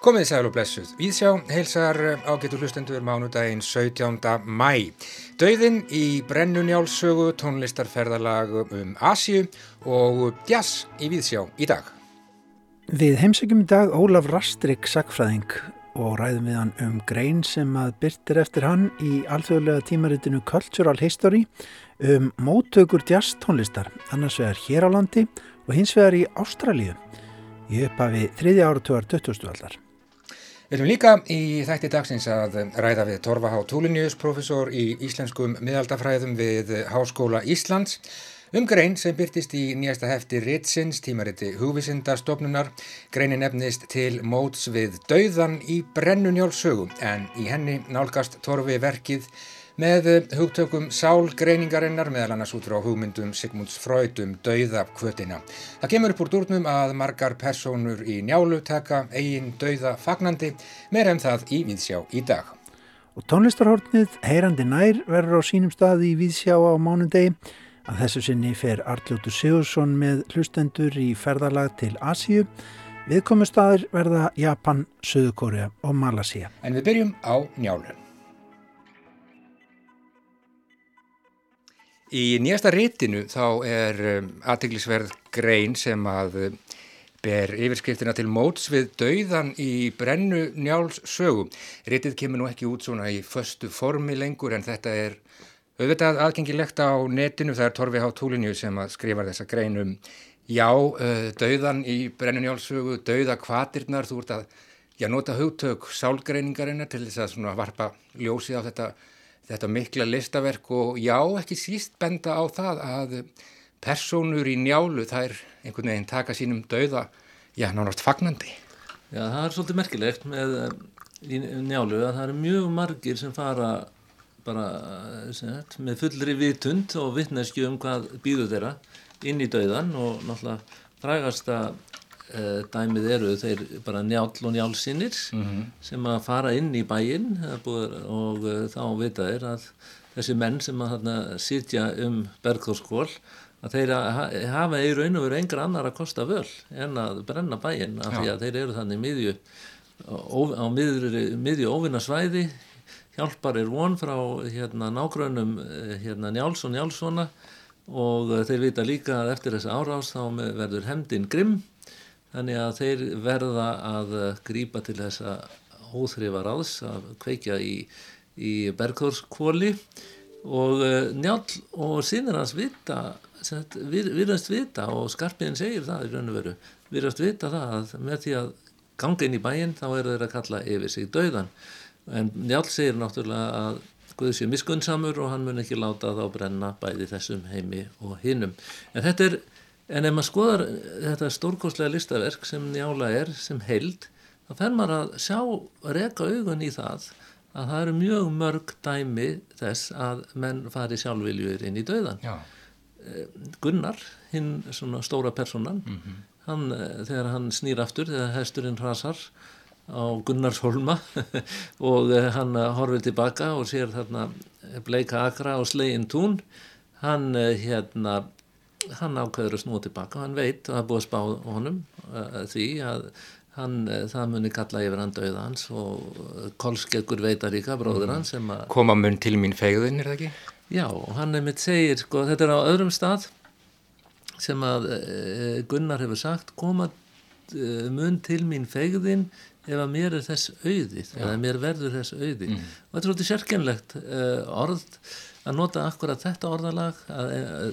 Komið sæl og blessuð. Íðsjá heilsar ágetur hlustendur mánudaginn 17. mæ. Dauðin í brennunjálsögu tónlistarferðalag um Asju og jazz í Víðsjá í dag. Við heimsækjum í dag Ólaf Rastrik Sackfræðing og ræðum við hann um grein sem að byrtir eftir hann í alþjóðlega tímaritinu Cultural History um móttökur jazz tónlistar, annars vegar hér á landi og hins vegar í Ástralíu í upphafi þriðja áratugar 20. aldar. Við erum líka í þætti dagsins að ræða við Torfa H. Túlinjus, profesor í íslenskum miðaldafræðum við Háskóla Íslands, um grein sem byrtist í nýjasta hefti Ritsins, tímariti hugvísindarstofnunar. Greinin efnist til móts við dauðan í brennunjálsögu en í henni nálgast Torfi verkið með hugtökum sálgreiningarinnar meðal annars út frá hugmyndum Sigmunds Freud um dauðakvötina. Það kemur upp úr dúrnum að margar personur í njálu taka eigin dauða fagnandi, meira um það í Víðsjá í dag. Og tónlistarhortnið Heyrandi nær verður á sínum staði í Víðsjá á mánundegi. Að þessu sinni fer Arljótu Sigursson með hlustendur í ferðalag til Asíu. Viðkomustadir verða Japan, Suðukórea og Malasíja. En við byrjum á njálun. Í nýjasta rítinu þá er um, aðteglisverð grein sem að um, ber yfirskriftina til móts við dauðan í brennu njáls sögu. Rítið kemur nú ekki út svona í föstu formi lengur en þetta er auðvitað aðgengilegt á netinu. Það er Torfi H. Túlinju sem að skrifa þessa grein um já, uh, dauðan í brennu njáls sögu, dauða kvatirnar, þú ert að já, nota hugtök sálgreiningarinnar til þess að varpa ljósið á þetta þetta mikla listaverk og já, ekki síst benda á það að personur í njálu þær einhvern veginn taka sínum dauða, já, nánast fagnandi. Já, það er svolítið merkilegt með í njálu að það eru mjög margir sem fara bara sagt, með fullri vitund og vittneskju um hvað býður þeirra inn í dauðan og náttúrulega frægasta Uh, dæmið eru þeir bara njál og njálsinnir mm -hmm. sem að fara inn í bæinn og uh, þá vita þeir að þessi menn sem að þarna sitja um Bergþórskól að þeir hafa í raun og veru engra annar að kosta völ en að brenna bæinn af því að þeir eru þannig miðju á miðju, miðju óvinnasvæði hjálpar er von frá hérna nágrönum eh, hérna Njáls og Njálssona og þeir vita líka að eftir þessi árás þá verður hemdinn grimm Þannig að þeir verða að grýpa til þessa óþrifa ráðs að kveikja í, í bergþórskvóli og uh, njál og sínir hans vita, virðast vita og skarpiðin segir það í raun og veru, virðast vita það að með því að ganga inn í bæinn þá eru þeir að kalla yfir sig dauðan. En njál segir náttúrulega að Guð sé miskunnsamur og hann mun ekki láta þá brenna bæði þessum heimi og hinnum. En þetta er En ef maður skoðar þetta stórkostlega listaverk sem njála er, sem held, þá fer maður að sjá, reka augun í það að það eru mjög mörg dæmi þess að menn fari sjálfviljur inn í dauðan. Já. Gunnar, hinn svona stóra personan, mm -hmm. hann, þegar hann snýr aftur, þegar hesturinn hrasar á Gunnars holma og hann horfið tilbaka og sér þarna bleika akra og slegin tún, hann hérna hann ákveður að snúa tilbaka hann veit að það búið að spá honum uh, því að hann, uh, það muni kalla yfir hann döða hans og Kolskeggur veitar líka bróður mm. hans koma mun til mín fegðin, er það ekki? Já, og hann er mitt segir sko, þetta er á öðrum stað sem að uh, Gunnar hefur sagt koma mun til mín fegðin ef að mér er þess auðið eða mér verður þess auðið mm. og þetta er svolítið sérkennlegt orð að nota akkurat þetta orðalag að,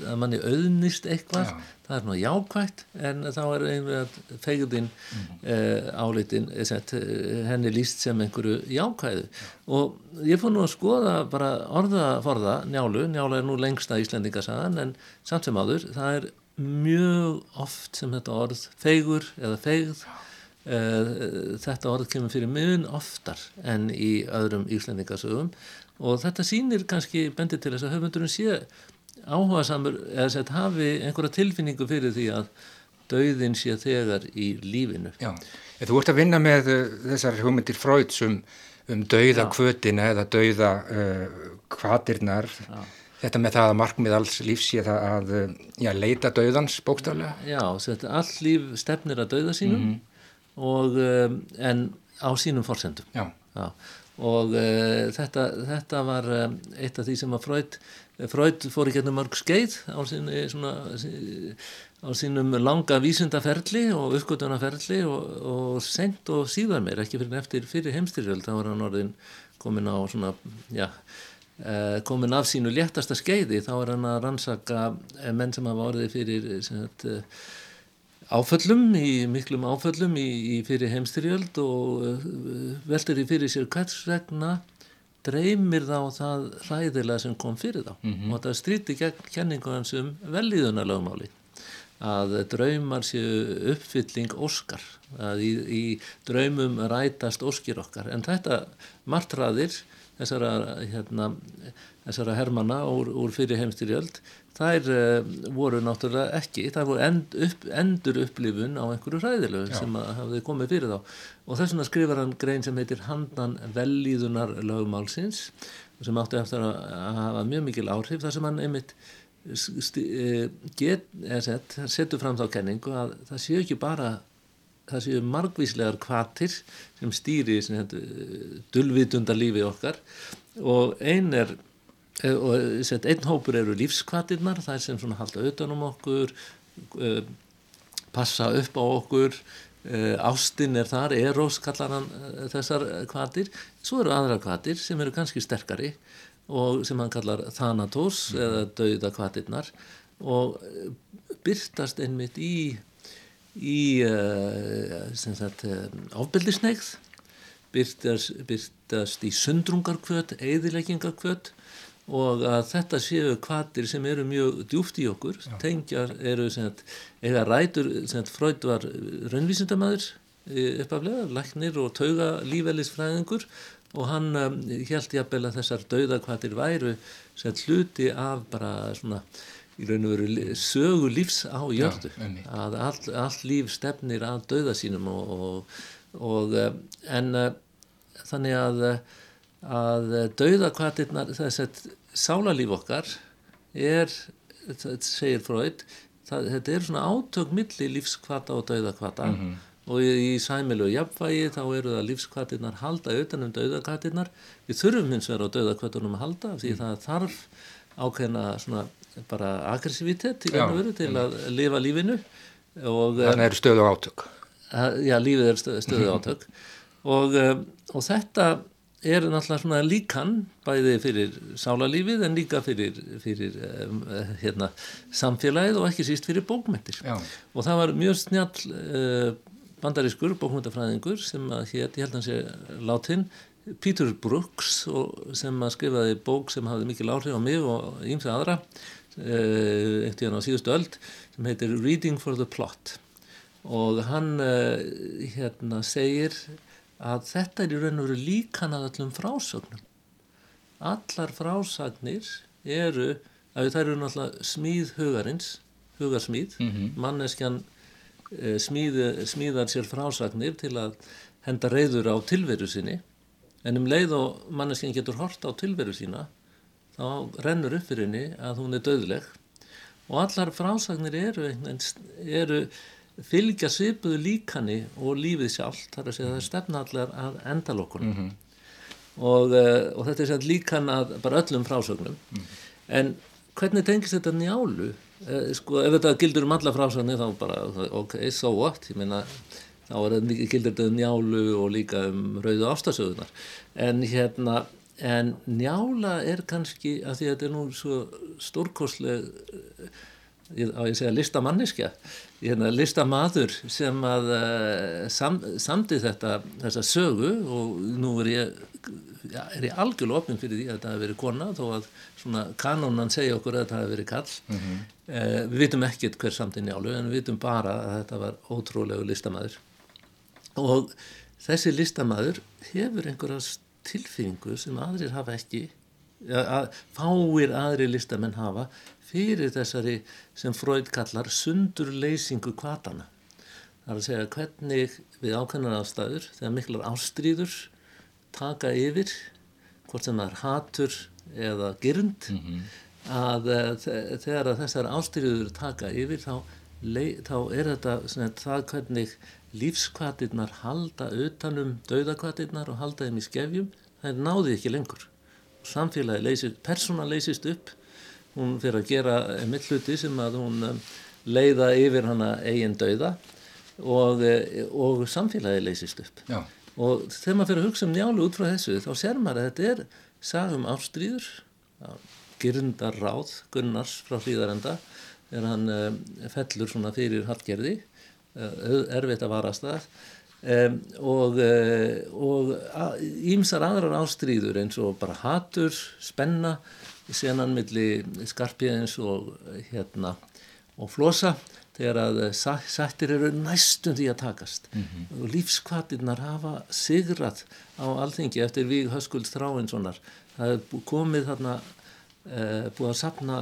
að manni auðnist eitthvað Já. það er nú jákvægt en þá er einhverja fegðin mm. uh, áleitin set, henni líst sem einhverju jákvæðu og ég fór nú að skoða bara orðaforða njálu, njálu er nú lengsta íslendingasagan en samt sem áður það er mjög oft sem þetta orð fegur eða fegð uh, þetta orð kemur fyrir mjög oftar en í öðrum íslendingasögum og þetta sýnir kannski bendir til þess að höfundurinn sé áhuga samur eða sett hafi einhverja tilfinningu fyrir því að dauðin sé þegar í lífinu Já, þú ert að vinna með uh, þessar hugmyndir Freuds um, um dauða kvötina eða dauða uh, kvatirnar Já. þetta með það að markmið alls lífs sé það að uh, já, leita dauðans bókstaflega Já, þetta all líf stefnir að dauða sínum mm -hmm. og um, en á sínum forsendum. Já. Já. Og uh, þetta, þetta var um, eitt af því sem að Freud, Freud fór í getnum mörg skeið á, sinni, svona, á sínum langa vísundaferli og uppgötunarferli og, og sent og síðan meir, ekki fyrir eftir fyrir heimstyrjöld, þá var hann orðin komin á svona, já, uh, komin af sínu léttasta skeiði, þá er hann að rannsaka menn sem hafa orðið fyrir sem þetta, áföllum, í miklum áföllum í, í fyrir heimstyrjöld og uh, veldur í fyrir sér hvers vegna dreymir þá það hræðilega sem kom fyrir þá mm -hmm. og þetta stríti gegn kenningu hans um velíðuna lögmáli að draumar séu uppfylling óskar, að í, í draumum rætast óskir okkar en þetta martraðir þessara, hérna, þessara hermana úr, úr fyrir heimstyrjöld þær uh, voru náttúrulega ekki, þær voru end, upp, endur upplifun á einhverju hræðilegu Já. sem hafði komið fyrir þá og þess vegna skrifar hann grein sem heitir Handan vellíðunar lögmálsins sem átti eftir að hafa mjög mikil áhrif þar sem hann einmitt eh, get, set, setur fram þá kenningu að það séu ekki bara það séu margvíslegar kvatir sem stýri dulvitundar lífi okkar og einn er Eh, og sett, einn hópur eru lífskvatirnar það er sem svona halda auðvitað um okkur uh, passa upp á okkur. Ástinn er þar, erós kallar hann þessar kvatir svo eru aðra kvatir sem eru kannski sterkari og sem hann kallar thanatos mm. eða dauða kvatirnar og byrtast einmitt í í ábyrðisneigð byrtast, byrtast í sundrungarkvöt eðileggingarkvöt og að þetta séu kvatir sem eru mjög djúft í okkur Já. tengjar eru eða rætur, fröyd var raunvísindamæður e, uppaflega, læknir og tauga lífælisfræðingur og hann um, held jafnvel að þessar dauðakvatir væru sagt, hluti af bara svona í raun og veru sögu lífs á jördu Já, að all, all líf stefnir að dauða sínum og, og, og en uh, þannig að að dauðakvatirnar þess að sálarlíf okkar er, þetta segir Freud það, þetta er svona átök milli lífskvata og dauðakvata mm -hmm. og í, í sæmilu jafnvægi þá eru það lífskvatirnar halda utanum dauðakvatirnar. Við þurfum hins vegar á dauðakvatunum að halda því mm. það þarf ákveðna svona bara aggressivitet til, veru, til að lifa lífinu. Þannig er stöðu átök. Já, lífið er stöðu, stöðu átök. Og, og þetta er náttúrulega svona líkan bæði fyrir sálarlífið en líka fyrir, fyrir um, hérna, samfélagið og ekki síst fyrir bókmyndir Já. og það var mjög snjall uh, bandarískur bókmyndafræðingur sem að hétt, ég held að hans er látin Peter Brooks sem að skrifaði bók sem hafði mikil áhrif á mig og ímsa aðra uh, eftir hann á síðustu öld sem heitir Reading for the Plot og hann uh, hérna segir að þetta er í raun og veru líkan að allum frásögnum. Allar frásagnir eru, það eru náttúrulega smíð hugarins, hugarsmíð, mm -hmm. manneskjan e, smíð, smíðar sér frásagnir til að henda reyður á tilveru sinni, en um leið og manneskjan getur hort á tilveru sína, þá rennur upp fyrir henni að hún er döðleg og allar frásagnir eru, eru fylgja svipuðu líkani og lífið sjálft, þar að segja það er stefnallar að endalokkunum mm -hmm. og, uh, og þetta er sér líkan að bara öllum frásögnum. Mm -hmm. en hvernig tengist þetta njálu? Uh, sko ef þetta gildur um alla frásögnu þá bara ok, so what? Ég meina þá er þetta gildur þetta um njálu og líka um rauðu ástasögunar en hérna en njála er kannski að því að þetta er nú svo stórkosleg á ég segja listamanniska hérna, listamadur sem að uh, sam, samdi þetta þessa sögu og nú er ég ja, er ég algjörlega opinn fyrir því að þetta hefur verið kona þó að svona kanónan segja okkur að þetta hefur verið kall mm -hmm. uh, við vitum ekkert hver samt í njálu en við vitum bara að þetta var ótrúlegu listamadur og þessi listamadur hefur einhverja tilfinningu sem aðrir hafa ekki að fáir aðri listamenn hafa fyrir þessari sem Freud kallar sundurleysingu kvatana. Það er að segja hvernig við ákveðnar ástæður þegar miklar ástríður taka yfir hvort sem það er hatur eða gyrnd mm -hmm. að þegar að þessar ástríður taka yfir þá þá er þetta svona, það hvernig lífskvatirnar halda utanum dauðakvatirnar og halda þeim í skefjum, það er náðið ekki lengur. Samfélagi leysist, persóna leysist upp, hún fyrir að gera milluti sem að hún um, leiða yfir hana eigin dauða og, eh, og samfélagi leysist upp. Já. Og þegar maður fyrir að hugsa um njálu út frá þessu þá ser maður að þetta er sagum ástríður, gyrndar ráð Gunnars frá hlýðarenda þegar hann um, fellur svona fyrir hallgerði uh, erfitt að varast það um, og ímsar uh, aðrar ástríður eins og bara hatur, spenna senan milli skarpiðins og hérna og flosa þegar að sættir eru næstum því að takast mm -hmm. og lífskvatirnar hafa sigrað á alþingi eftir við höskulds þráinssonar það er komið þarna Uh, búið að sapna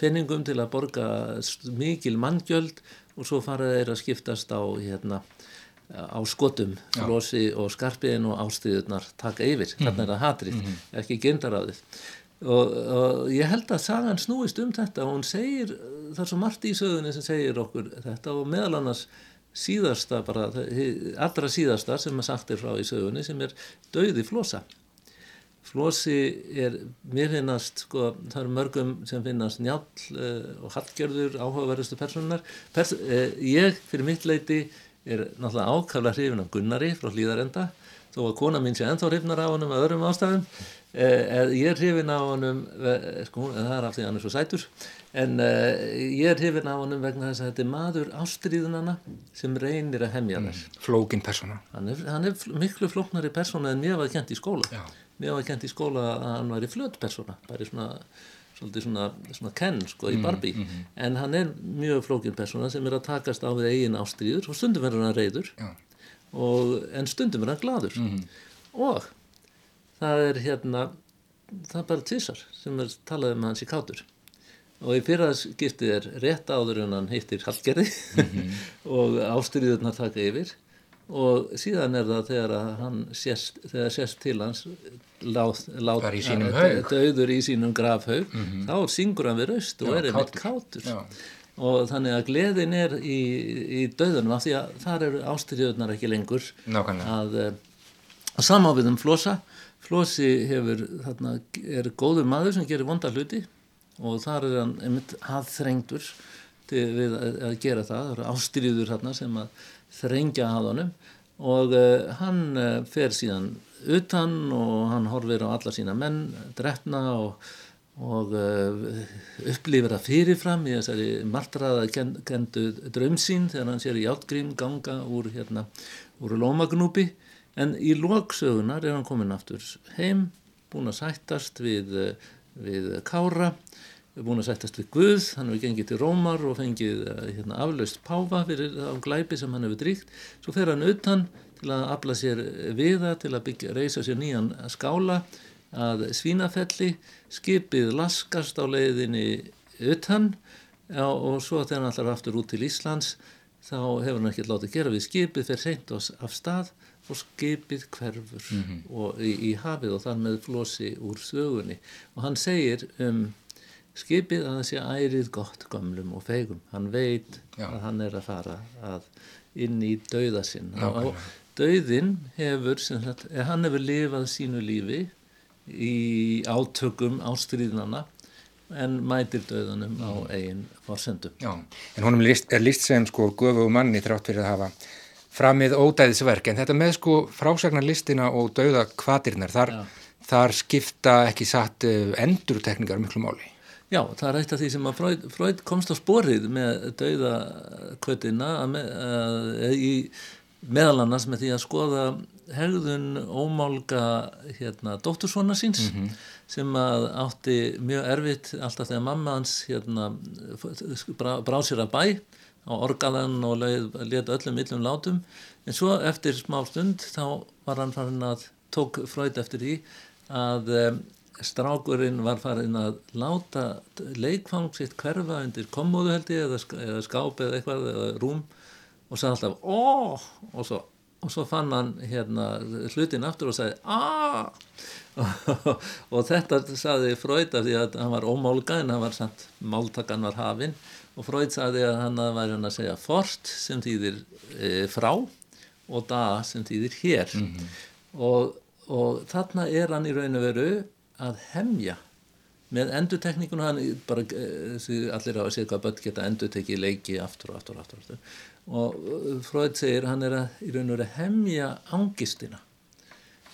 penningum til að borga mikil manngjöld og svo faraði þeir að skiptast á, hérna, á skotum, losi og skarpiðin og ástriðunar taka yfir, mm -hmm. þarna er það hatrið, mm -hmm. ekki gendaráðið og, og ég held að sagan snúist um þetta og hún segir, það er svo margt í sögunni sem segir okkur þetta og meðal annars síðasta bara, allra síðasta sem að sagt er frá í sögunni sem er döði flosa Flósi er, mér finnast, sko, það eru mörgum sem finnast njál uh, og hallgjörður áhugaverðustu personar. Pers uh, ég, fyrir mitt leiti, er náttúrulega ákaflega hrifin af Gunnari frá Hlýðarenda, þó að kona mín sé ennþá hrifnar á honum að öðrum ástæðum. Uh, ég er hrifin á honum, sko, það er af því að hann er svo sætur, en ég er hrifin á honum vegna þess að þetta er maður ástriðunana sem reynir að hemja þess. Mm, flókin persona. Hann er, hann er miklu flóknari persona en mér var kent í skóla. Já mér var kent í skóla að hann væri flötpersona bara svona, svona, svona kenn sko í mhm, Barbie mm -hmm. en hann er mjög flókin persona sem er að takast á við eigin ástríður og stundum verður hann reyður og, en stundum verður hann gladur mm -hmm. og það er hérna það er bara tísar sem er talað um hans í kátur og í fyrraðskiptið er rétt áður en hann heitir Hallgerði mm -hmm. og ástríðurna taka yfir og síðan er það þegar hann sérst, þegar sérst til hans lát, lát döður í sínum grafhaug mm -hmm. þá syngur hann við raust og Já, er einmitt kátur Já. og þannig að gleðin er í, í döðunum af því að þar eru ástyrjöðunar ekki lengur Nákvæmlega. að, eh, að samáfiðum flosa flosi hefur, þarna, er góður maður sem gerir vonda hluti og þar er hann einmitt aðþrengdur við að, gera það, það eru ástyrjöður þarna sem að þrengja að honum og uh, hann uh, fer síðan utan og hann horfir á alla sína menn, drefna og, og uh, upplifir að fyrirfram í þessari martraða kendu draumsín þegar hann sér í átgrím ganga úr, hérna, úr lómagnúpi en í lóksögunar er hann komin aftur heim, búin að sættast við, við Kára búin að sættast við Guð, hann hefur gengið til Rómar og fengið eh, hérna, aflaust páfa fyrir á glæpi sem hann hefur dríkt. Svo fer hann utan til að afla sér viða, til að byggja, reysa sér nýjan skála að svínafelli, skipið laskast á leiðinni utan já, og svo þegar hann allar aftur út til Íslands þá hefur hann ekki látið gera við skipið fyrir seint af stað og skipið hverfur mm -hmm. og, í, í hafið og þann með flosi úr sögunni og hann segir um skipið að það sé ærið gott gamlum og feigum hann veit Já. að hann er að fara að inn í dauða sinn og dauðin hefur sagt, eh, hann hefur lifað sínu lífi í átökum ástriðnana en mætir dauðanum á mm. eigin forsendum Já, en honum er list sem sko gufu manni þrátt fyrir að hafa framið ódæðisverk. En þetta með sko frásagnarlistina og dauða kvatirnar þar, þar skipta ekki satt eh, endurtekningar miklu máli. Já, það er eitt af því sem að Freud, Freud komst á sporið með dauðakvötina í meðal annars með því að skoða hegðun ómálga hérna, dóttursvona síns mm -hmm. sem að átti mjög erfitt alltaf þegar mamma hans hérna, brá sér að bæ á orgaðan og leta öllum yllum látum. En svo eftir smá stund þá var hann farin að tók Freud eftir því að strákurinn var farin að láta leikfang sitt hverfa undir kommóðu held ég eða, eða skáp eða eitthvað eða rúm. Og sagði alltaf óh og svo, og svo fann hann hérna hlutin aftur og sagði aaaah og þetta sagði Freud af því að hann var ómálga en hann var samt, máltakan var hafinn og Freud sagði að hann hann að segja fort sem þýðir e, frá og da sem þýðir hér mm -hmm. og, og þarna er hann í raun og veru að hemja með endutekníkunu hann bara e, allir að segja hvað börn geta enduteki leiki aftur og aftur og aftur, aftur. og Freud segir hann er að í raun og veru hemja ángistina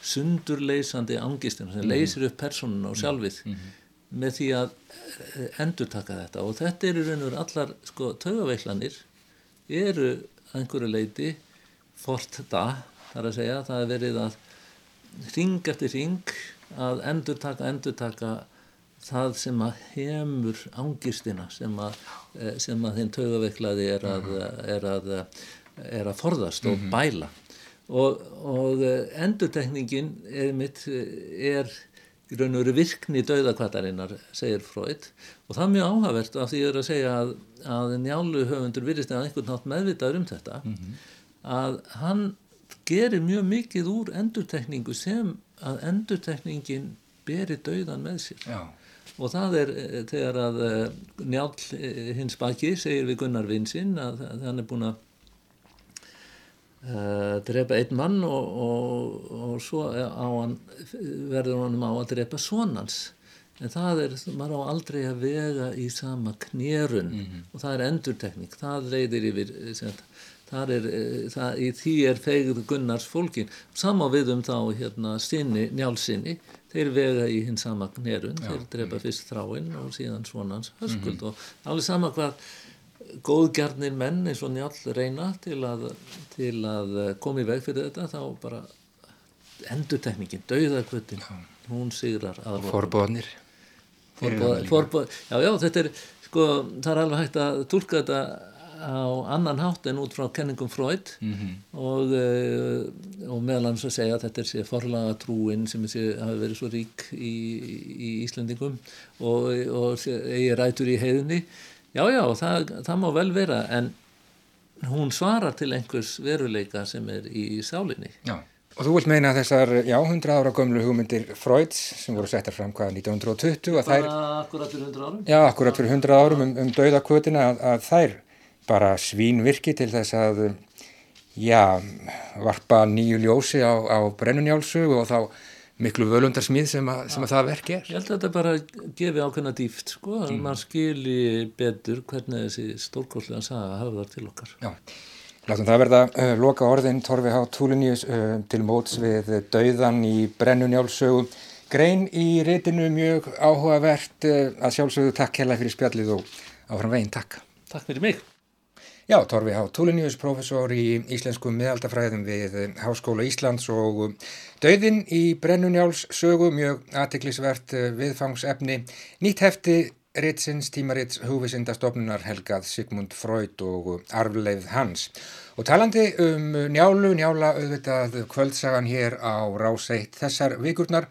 sundurleysandi ángistina sem -hmm. leysir upp personuna og sjálfið mm -hmm með því að eh, endur taka þetta. Og þetta eru raun og veru allar sko tögaveiklanir eru einhverju leiti fort da þar að segja. Það er verið að ring eftir ring að endur taka, endur taka það sem að hefur ángistina sem að, eh, sem að þinn tögaveiklaði er að, er að, er að forðast og mhm. bæla. Og, og eh, endurtekningin er mitt er í raun og veru virkni döðakvatarinnar, segir Freud og það er mjög áhagvert af því að ég er að segja að, að njálu höfundur virðist eða einhvern nátt meðvitaður um þetta mm -hmm. að hann gerir mjög mikið úr endurtekningu sem að endurtekningin beri döðan með sér Já. og það er eh, þegar að eh, njál eh, hins baki segir við Gunnar Vinsinn að, að hann er búin að Uh, drepa einn mann og, og, og svo hann, verður hann á að drepa svonans en það er, maður á aldrei að vega í sama knérun. Mm -hmm. og það er endurtekník, það reyðir yfir sem, það er, eh, það, í því er fegð Gunnars fólkin samá við um þá hérna sinni, njálsinni, þeir vega í hinn sama knérun, þeir drepa fyrst þráinn og síðan svonans höskuld mm -hmm. og alveg sama hvað góðgjarnir menn eins og njál reyna til að, til að koma í veg fyrir þetta þá bara endurtekningin, dauðakvöldin hún sigrar forbóðnir já já þetta er sko það er alveg hægt að tólka þetta á annan hátt en út frá kenningum Freud. Mm -hmm. og, uh, og meðal hans að segja að þetta er sér forlaga trúin sem hafi verið svo rík í, í Íslandingum og, og eigi rætur í heiðinni Já, já, það, það má vel vera en hún svarar til einhvers veruleika sem er í sálinni. Já, og þú vilt meina þessar, já, 100 ára gömlu hugmyndir Freuds sem voru settar fram hvaða 1920 að þær... Akkurat fyrir 100 árum? Já, akkurat fyrir 100 árum um, um dauðakvötina að, að þær bara svínvirki til þess að, já, varpa nýju ljósi á, á brennunjálsögu og þá miklu völundarsmið sem, að, sem að það verk er. Ég held að þetta bara gefi ákveðna dýft sko, að mm. maður skilji betur hvernig þessi stórkostlega saga hafa þar til okkar. Já, látum það verða uh, loka orðin Torfi H. Túliníus uh, til móts við dauðan í brennunjálsögu. Grein í reytinu mjög áhugavert uh, að sjálfsögðu takk hella fyrir spjallið og áfram veginn takk. Takk fyrir mig. Já, Torfi H. Túliníus, professor í íslensku miðaldafræðum við Háskóla Íslands og Dauðin í Brennunjáls sögu, mjög aðtiklisvert eh, viðfangsefni, nýtt hefti Ritsins tímarits húvisindastofnunar helgað Sigmund Freud og arfleið hans. Og talandi um njálu, njála auðvitað kvöldsagan hér á ráseitt þessar vikurnar,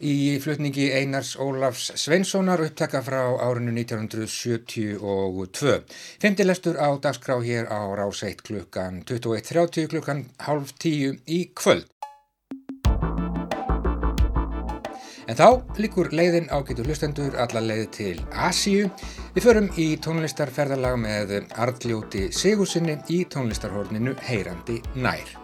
í flutningi Einars Ólafs Sveinssonar upptaka frá árinu 1972. Femtilestur á dagskrá hér á ráseitt klukkan 21.30 klukkan halv tíu í kvöld. En þá líkur leiðin ágætu hlustendur alla leið til Asíu. Við förum í tónlistarferðarlag með Arljóti Sigursinni í tónlistarhorninu Heyrandi nær.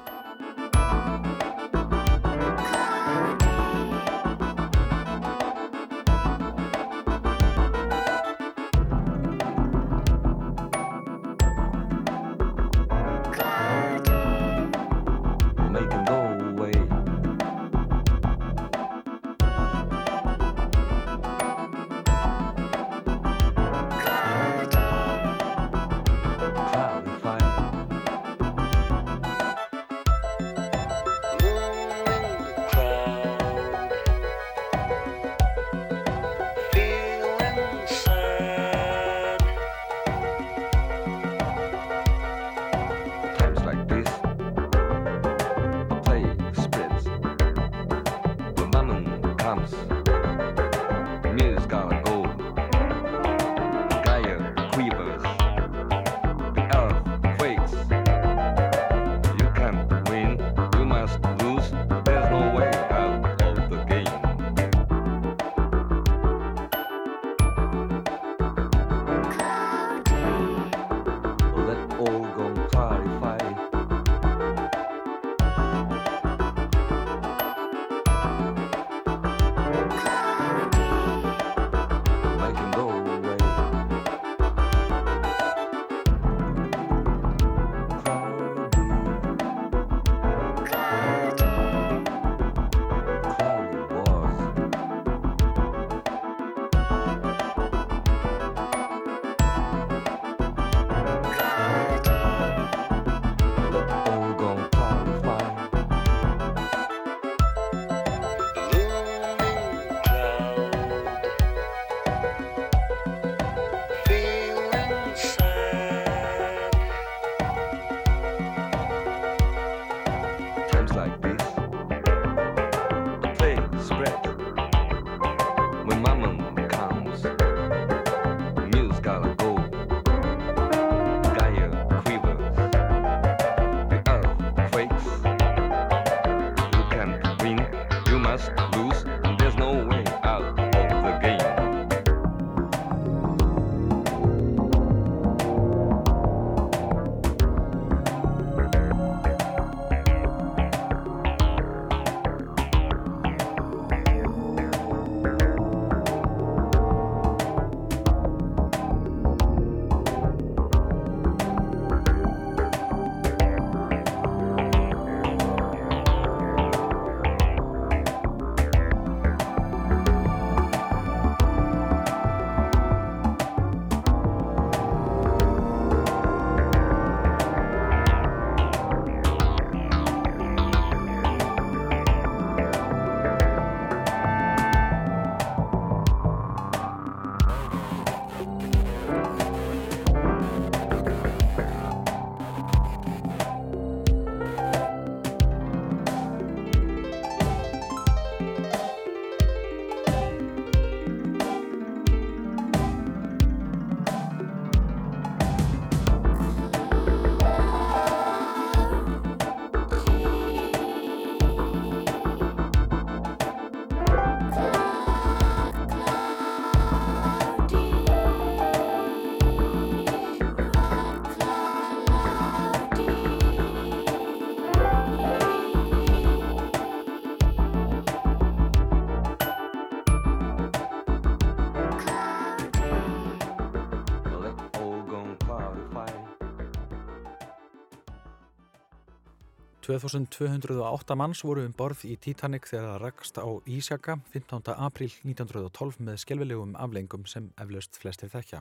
2208 manns voru um borð í Titanic þegar það rakst á Ísjaka 15. april 1912 með skjálfilegum aflengum sem eflaust flestir þekkja.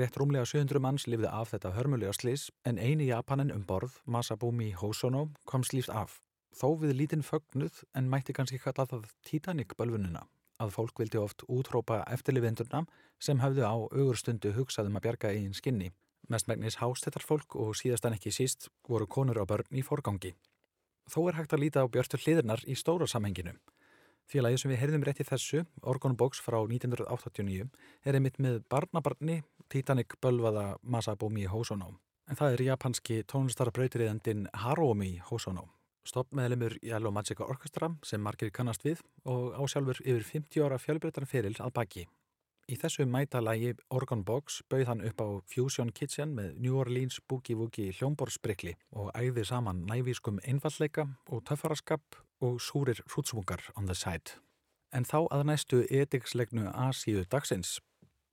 Rétt rúmlega 700 manns lifði af þetta hörmulega slis en eini Japanin um borð, Masabumi Hosono, kom slíft af. Þó við lítinn fögnuð en mætti kannski kalla það Titanic-bölfununa að fólk vildi oft útrópa eftirlifendurna sem hafðu á augurstundu hugsaðum að bjarga eigin skinni. Mestmægnis hástettarfólk og síðastan ekki síst voru konur og börn í forgangi. Þó er hægt að líta á björtur hliðirnar í stóra samhenginu. Félagið sem við heyrðum rétt í þessu, Orgon Box frá 1989, er einmitt með barnabarni Titanic bölvaða Masabumi Hosono. En það er japanski tónlistarbrautriðandin Haruomi Hosono. Stoppmeðlemur Yellow Magic Orchestra sem margir kannast við og ásjálfur yfir 50 ára fjölbreytan feril að baki. Í þessu mætalagi Orgon Box bauð hann upp á Fusion Kitchen með New Orleans Boogie Woogie hljómborðsbrikli og æði saman nævískum einfallleika og töffaraskap og súrir hrútsmungar on the side. En þá að næstu etikslegnu Asíu dagsins.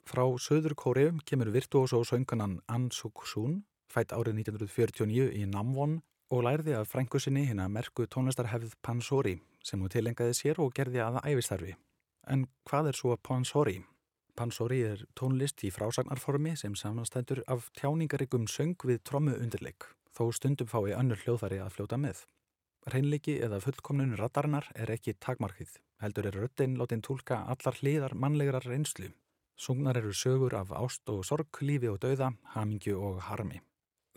Frá Söður Kórium kemur virtuós og söngunan An Suk Sun, fætt árið 1949 í Namwon og lærði af frængusinni hinn að merku tónlistarhefð Pansori sem hún tilengaði sér og gerði aða æfistarfi. En hvað er svo Pansori? Pansori er tónlist í frásagnarformi sem samanstændur af tjáningarigum söng við trommu undirleik, þó stundum fái önnur hljóðfæri að fljóta með. Reynleiki eða fullkomnun rattarinnar er ekki takmarkið, heldur er röttin látin tólka allar hliðar mannlegar reynslu. Sungnar eru sögur af ást og sorg, lífi og dauða, hamingju og harmi.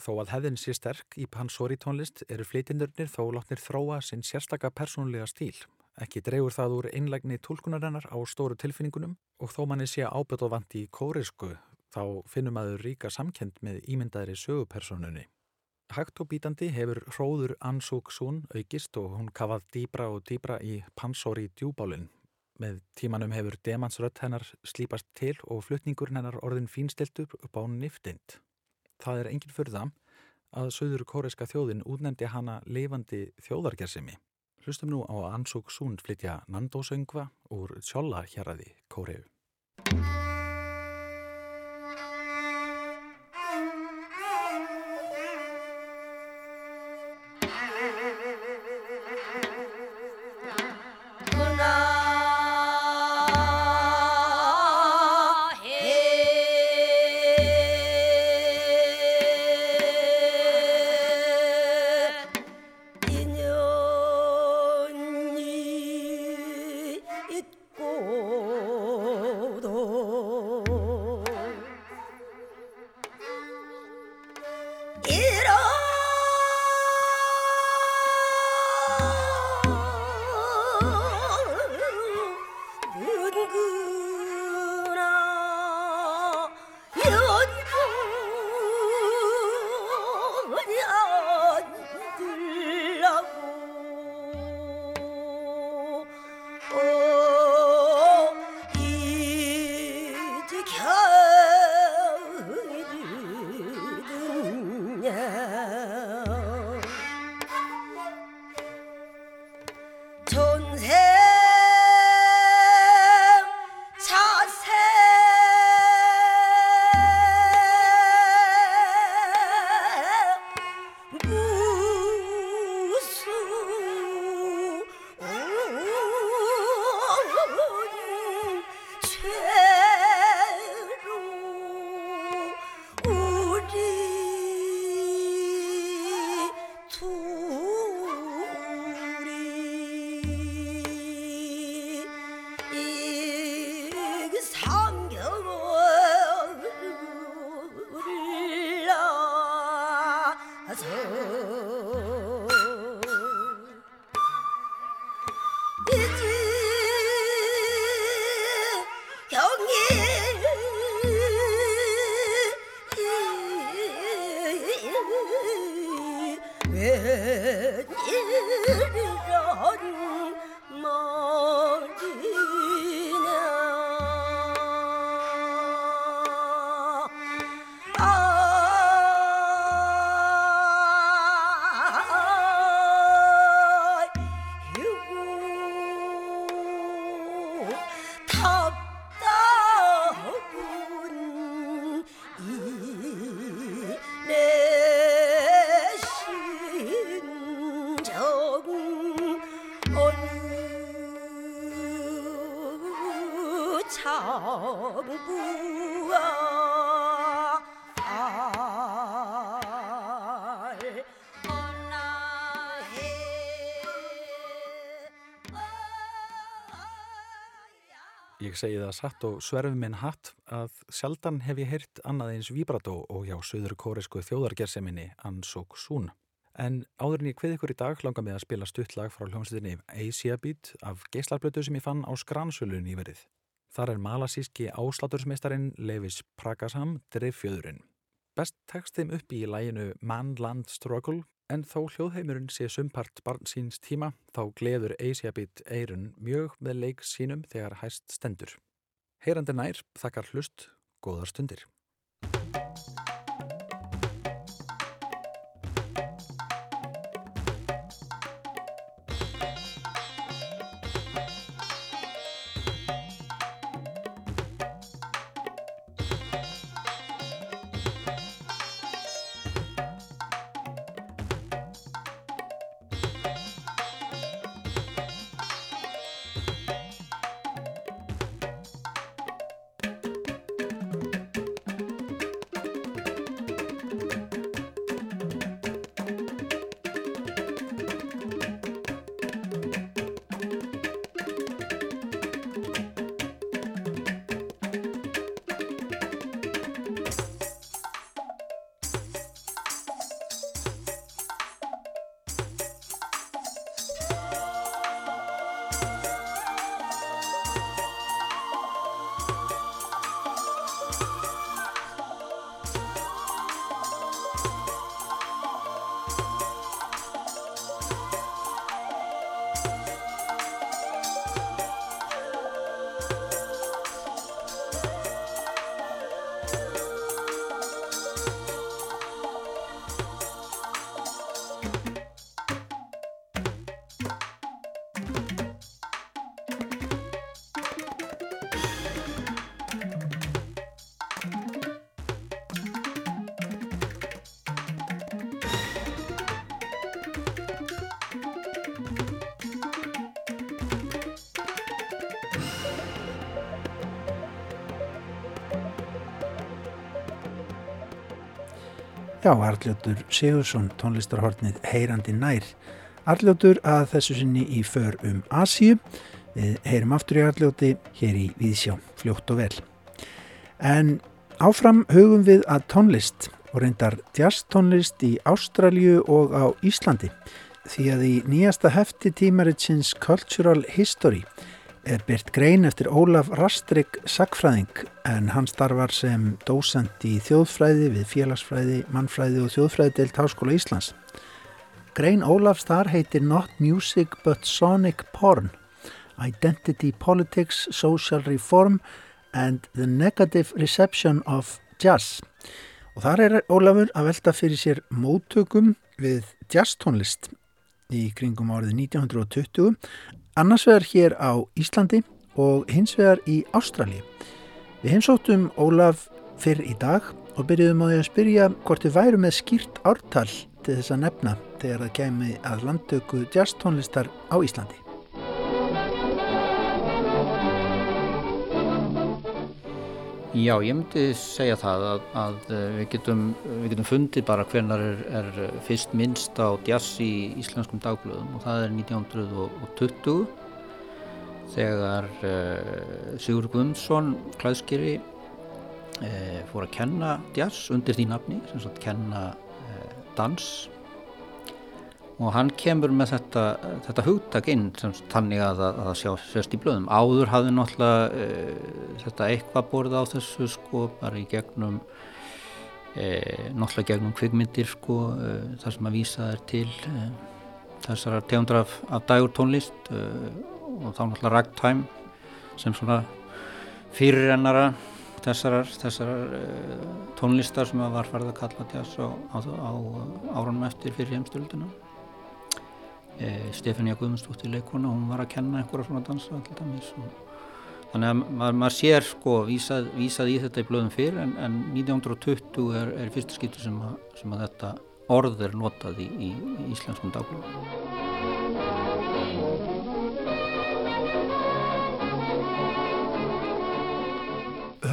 Þó að hefðin sé sterk í Pansori tónlist eru flytindurnir þó látnir þróa sinn sérstaka persónulega stíl. Ekki dregur það úr einlægni tólkunarinnar á stóru tilfinningunum og þó manni sé ábyrð og vant í kórisku þá finnum aður ríka samkend með ímyndaðri sögupersonunni. Hægt og bítandi hefur hróður Ansúk Sún aukist og hún kafað dýbra og dýbra í pansóri djúbálinn. Með tímanum hefur demansrött hennar slípast til og flutningur hennar orðin fínstiltur upp á niftind. Það er engin fyrða að söður kóreska þjóðin útnendi hana lifandi þjóðargersimi. Hlustum nú á Ansúk Sún flytja Nandósöngva úr Sjóla hérraði Kóreu. Ég segi það satt og sverfum minn hatt að sjaldan hef ég heyrt annað eins vibrato og hjá söður kóresku þjóðargerseminni Ansók Sún. En áður en ég hvið ykkur í dag langar mig að spila stuttlag frá hljómsveitinni Asia Beat af geislarblötu sem ég fann á skransölun í verið. Þar er malasíski áslátursmeistarin Levis Pragasam Dreifjöðurinn. Best tekst þeim upp í læginu Man Land Struggle En þó hljóðheimurinn sé sumpart barn síns tíma þá gleður Asiabit eirun mjög með leik sínum þegar hæst stendur. Heyrandi nær þakkar hlust góðar stundir. Já, Arljótur Sigursson, tónlistarhortnið Heyrandi nær. Arljótur að þessu sinni í för um Asíu. Við heyrum aftur í Arljóti hér í Víðsjá, fljótt og vel. En áfram hugum við að tónlist og reyndar jazztónlist í Ástralju og á Íslandi. Því að í nýjasta hefti tímaritsins Cultural History er byrt grein eftir Ólaf Rastrik Sackfræðing en hann starfar sem dósend í þjóðfræði við félagsfræði, mannfræði og þjóðfræði deilt Háskóla Íslands. Grein Ólafs þar heitir Not Music but Sonic Porn Identity Politics, Social Reform and the Negative Reception of Jazz og þar er Ólafur að velta fyrir sér móttökum við jazztónlist í kringum árið 1920 annars vegar hér á Íslandi og hins vegar í Ástrali. Við heimsóttum Ólaf fyrr í dag og byrjuðum á því að spyrja hvort við værum með skýrt ártal til þess að nefna þegar það kemi að landtöku jazztónlistar á Íslandi. Já, ég myndi segja það að, að við, getum, við getum fundið bara hvernar er, er fyrst minnst á jazz í íslenskum dagblöðum og það er 1920 þegar uh, Sigur Guðmundsson klæðskeri uh, fór að kenna jazz undir því nafni, sem sagt kenna uh, dans og hann kemur með þetta, þetta hugtak inn þannig að það sjá sérst í blöðum. Áður hafði náttúrulega e, þetta eitthvað borð á þessu sko bara í gegnum e, náttúrulega gegnum kvikmyndir sko e, þar sem að vísa þær til þessara tegundar af, af dagur tónlist og þá náttúrulega ragtime sem svona fyrirrennara þessarar, þessarar tónlistar sem var farið að kalla jazz á, á, á árunum eftir fyrir heimstölduna e, Stefania Guðmundsdóttir leikona hún var að kenna einhverja svona dansa þannig að maður, maður sér sko vísað, vísað í þetta í blöðum fyrr en, en 1920 er, er fyrsta skiptu sem, sem að þetta orð er notað í, í, í íslenskum dagblöðum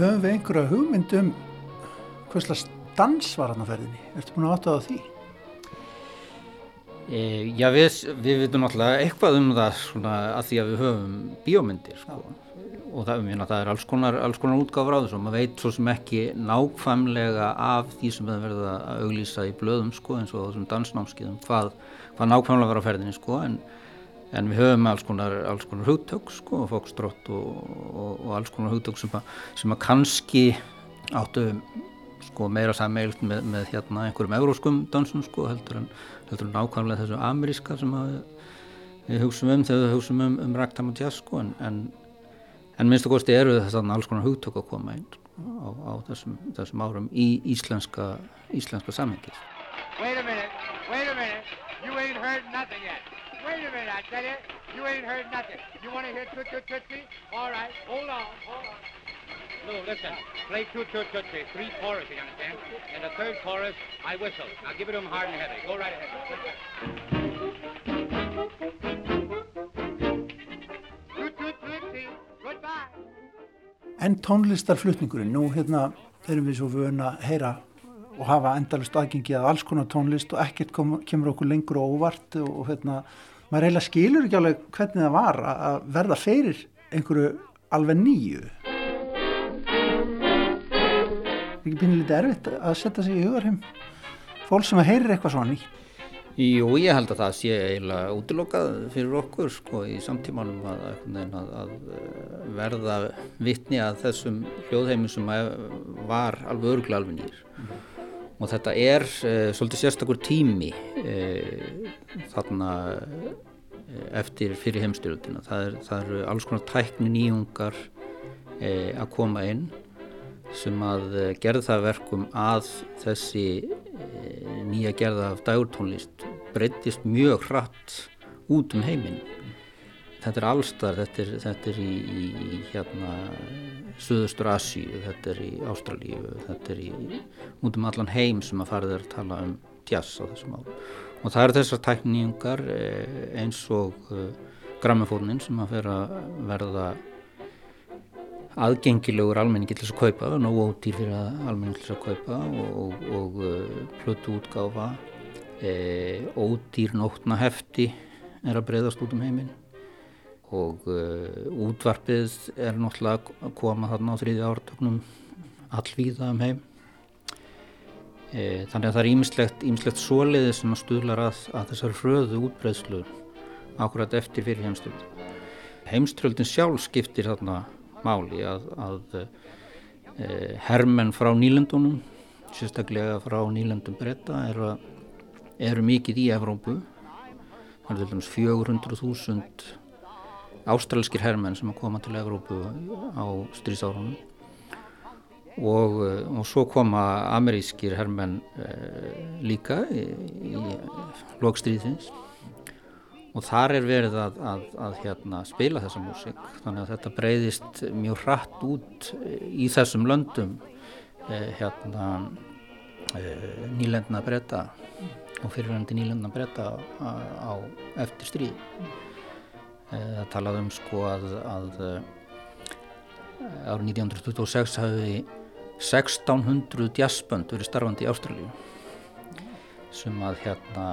höfum við einhverja hugmyndum hverslega dans var hann á ferðinni? Ertu búin að átta á því? E, já, við, við veitum náttúrulega eitthvað um það svona að því að við höfum bíómyndir sko. og það, myrna, það er alls konar, konar útgáfur á þessu. Og maður veit svo sem ekki nákvæmlega af því sem við verðum að auglýsa í blöðum sko, eins og þessum dansnámskiðum hvað, hvað nákvæmlega var á ferðinni sko, en, en við höfum alls konar, alls konar hugtök sko, fókstrótt og, og, og alls konar hugtök sem að, sem að kannski áttu sko meira sammeilt með, með hérna einhverjum euróskum dansum sko heldur en, heldur en nákvæmlega þessu ameríska sem við hugsaum um þegar við hugsaum um, um ragtime og jazz sko en, en, en minnst og góðst eru þess að alls konar hugtök að koma inn á, á þessum, þessum árum í íslenska, íslenska samhengi. Wait a minute, wait a minute, you ain't heard nothing yet. Wait a minute, I tell you, you ain't heard nothing. You want to hear Toot Toot Tootsie? All right, hold on, hold on. Lou, listen. Play two, two, three. Three chorus, you understand? And the third chorus, I whistle. Now give it to him hard and heavy. Go right ahead. En tónlistarflutningurinn, nú hérna erum við svo vöna að heyra og hafa endalust aðgengi að alls konar tónlist og ekkert kom, kemur okkur lengur og óvart og hérna, maður eiginlega skilur ekki alveg hvernig það var að verða fyrir einhverju alveg nýju ekki pinnilega erfitt að setja sig í hugarheim fólk sem að heyrir eitthvað svona nýtt. Jú, ég held að það sé eiginlega útilokkað fyrir okkur sko í samtímanum að, að, að verða vittni að þessum hljóðheimum sem var alveg nýr. Mm. og þetta er e, svolítið sérstakur tími e, þarna e, eftir fyrir heimstyrlutina það eru er alls konar tækni nýjungar að koma inn sem að eh, gerði það verkum að þessi eh, nýja gerða af dagurtónlist breytist mjög hratt út um heiminn. Þetta er allstar, þetta er, þetta er í, í hérna, Suðustur Asíu, þetta er í Ástralíu, þetta er í út um allan heim sem að farið er að tala um jazz á þessum árum. Og það eru þessar tækningar eh, eins og grammafónin sem að vera verða aðgengilegur almenningi til þess að kaupa og nógu ódýr fyrir almenningi til þess að kaupa og, og, og uh, plötu útgáfa. E, ódýr nótna hefti er að breyðast út um heiminn. Og uh, útvarpið er náttúrulega að koma þarna á þriði ártöknum allvíða um heim. E, þannig að það er ímislegt, ímislegt soliði sem að stuðlar að, að þessar fröðu útbreyðslu akkurat eftir fyrir heimstöld heimstöldin sjálf skiptir þarna máli að, að e, hermenn frá nýlendunum sérstaklega frá nýlendum breyta eru, eru mikið í Evrópu. Það er til dæmis 400.000 ástralskir hermenn sem koma til Evrópu á strísárunum og, og svo koma amerískir hermenn e, líka í, í lokstríðins og þar er verið að, að, að hérna, spila þessa músík. Þannig að þetta breyðist mjög hratt út í þessum löndum eh, hérna, eh, nýlendna breyta og fyrirvændi nýlendna breyta á, á eftir stríð. Eh, það talaði um sko að, að eh, árið 1926 hafi 1600 jazzbönd verið starfandi í Ástralíu sem að hérna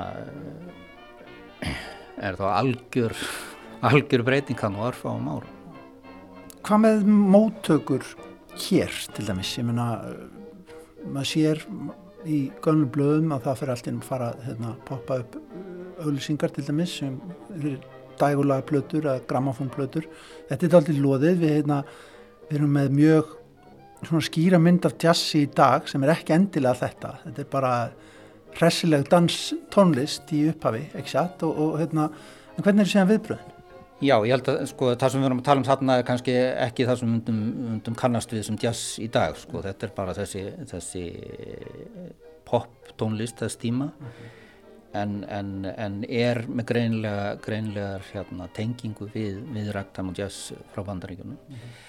er þá algjör, algjör breytingan og orðfáum ára. Hvað með móttökur hér til dæmis? Ég menna, maður sér í gönnum blöðum að það fyrir allt inn að fara að hérna, poppa upp auðlýsingar til dæmis sem er dægulega plötur eða gramafónplötur. Þetta er alltaf loðið, við, hérna, við erum með mjög skýra mynd af jazzi í dag sem er ekki endilega þetta. Þetta er bara hressileg danstónlist í upphafi, ekki satt og, og hérna, en hvernig er það séðan viðbröðin? Já, ég held að sko það sem við erum að tala um þarna er kannski ekki það sem undum, undum kannast við sem jazz í dag, sko þetta er bara þessi, þessi pop tónlist, þessi tíma mm -hmm. en, en, en er með greinlega, greinlegar hérna, tengingu við, við ragtime og jazz frá bandaríkjunum mm -hmm.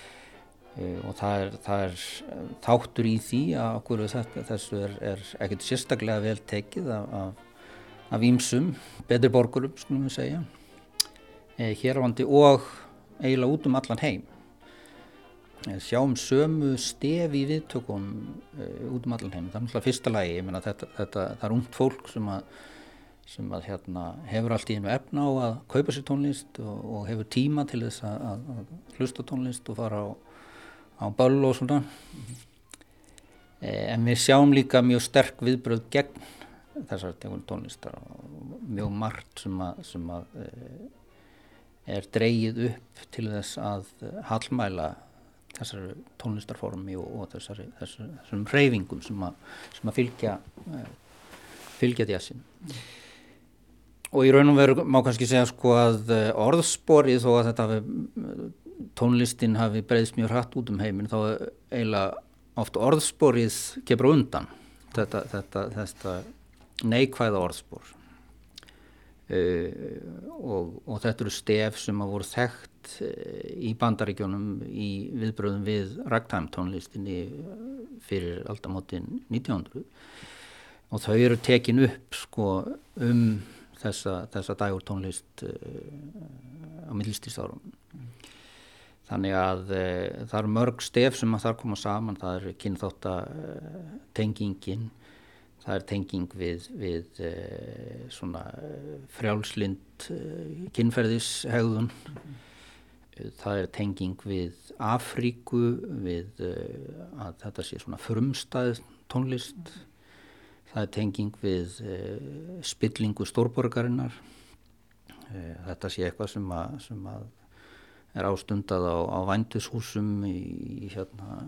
Eh, og það er, það er eh, þáttur í því að okkur þessu er, er ekkert sérstaklega vel tekið af, ímsum, betur borgurum skulum við segja e, hér á vandi og eiginlega út um allan heim sjáum sömu stef í viðtökum uh, út um allan heim. Það er náttúrulega fyrsta lagi, ég meina þetta, þetta, það er ungt fólk sem að, sem að hérna, hefur allt í einu efna á að kaupa sér tónlist og, og hefur tíma til þess að, að hlusta tónlist og fara á, á böll og svona. Mm -hmm. En við sjáum líka mjög sterk viðbröð gegn þessar tegund tónlistar og mjög margt sem að, sem að er dreyið upp til þess að hallmæla þessari tónlistarformi og, og þessari, þessari, þessum reyfingum sem að, sem að fylgja fylgja djassin og í raun og veru má kannski segja sko að orðsporið þó að þetta tónlistin hafi breyðst mjög hratt út um heiminn þá eiginlega oft orðsporið kemur undan þetta, þetta, þetta neikvæða orðspor. Uh, og, og þetta eru stef sem að voru þekkt uh, í bandaríkjónum í viðbröðum við ragtime tónlistinni uh, fyrir aldamotinn 1900 og þau eru tekin upp sko um þessa, þessa dagur tónlist á millstíðsárum þannig að það eru mörg stef sem að þar koma saman það er kynþáttatengingin það er tenging við, við uh, svona frjálslind uh, kynferðishegðun mm. það er tenging við Afríku við að þetta sé svona frumstæð tónlist mm. það er tenging við spillingu stórborgarinnar þetta sé eitthvað sem að, sem að er ástundað á, á vændushúsum í, hérna,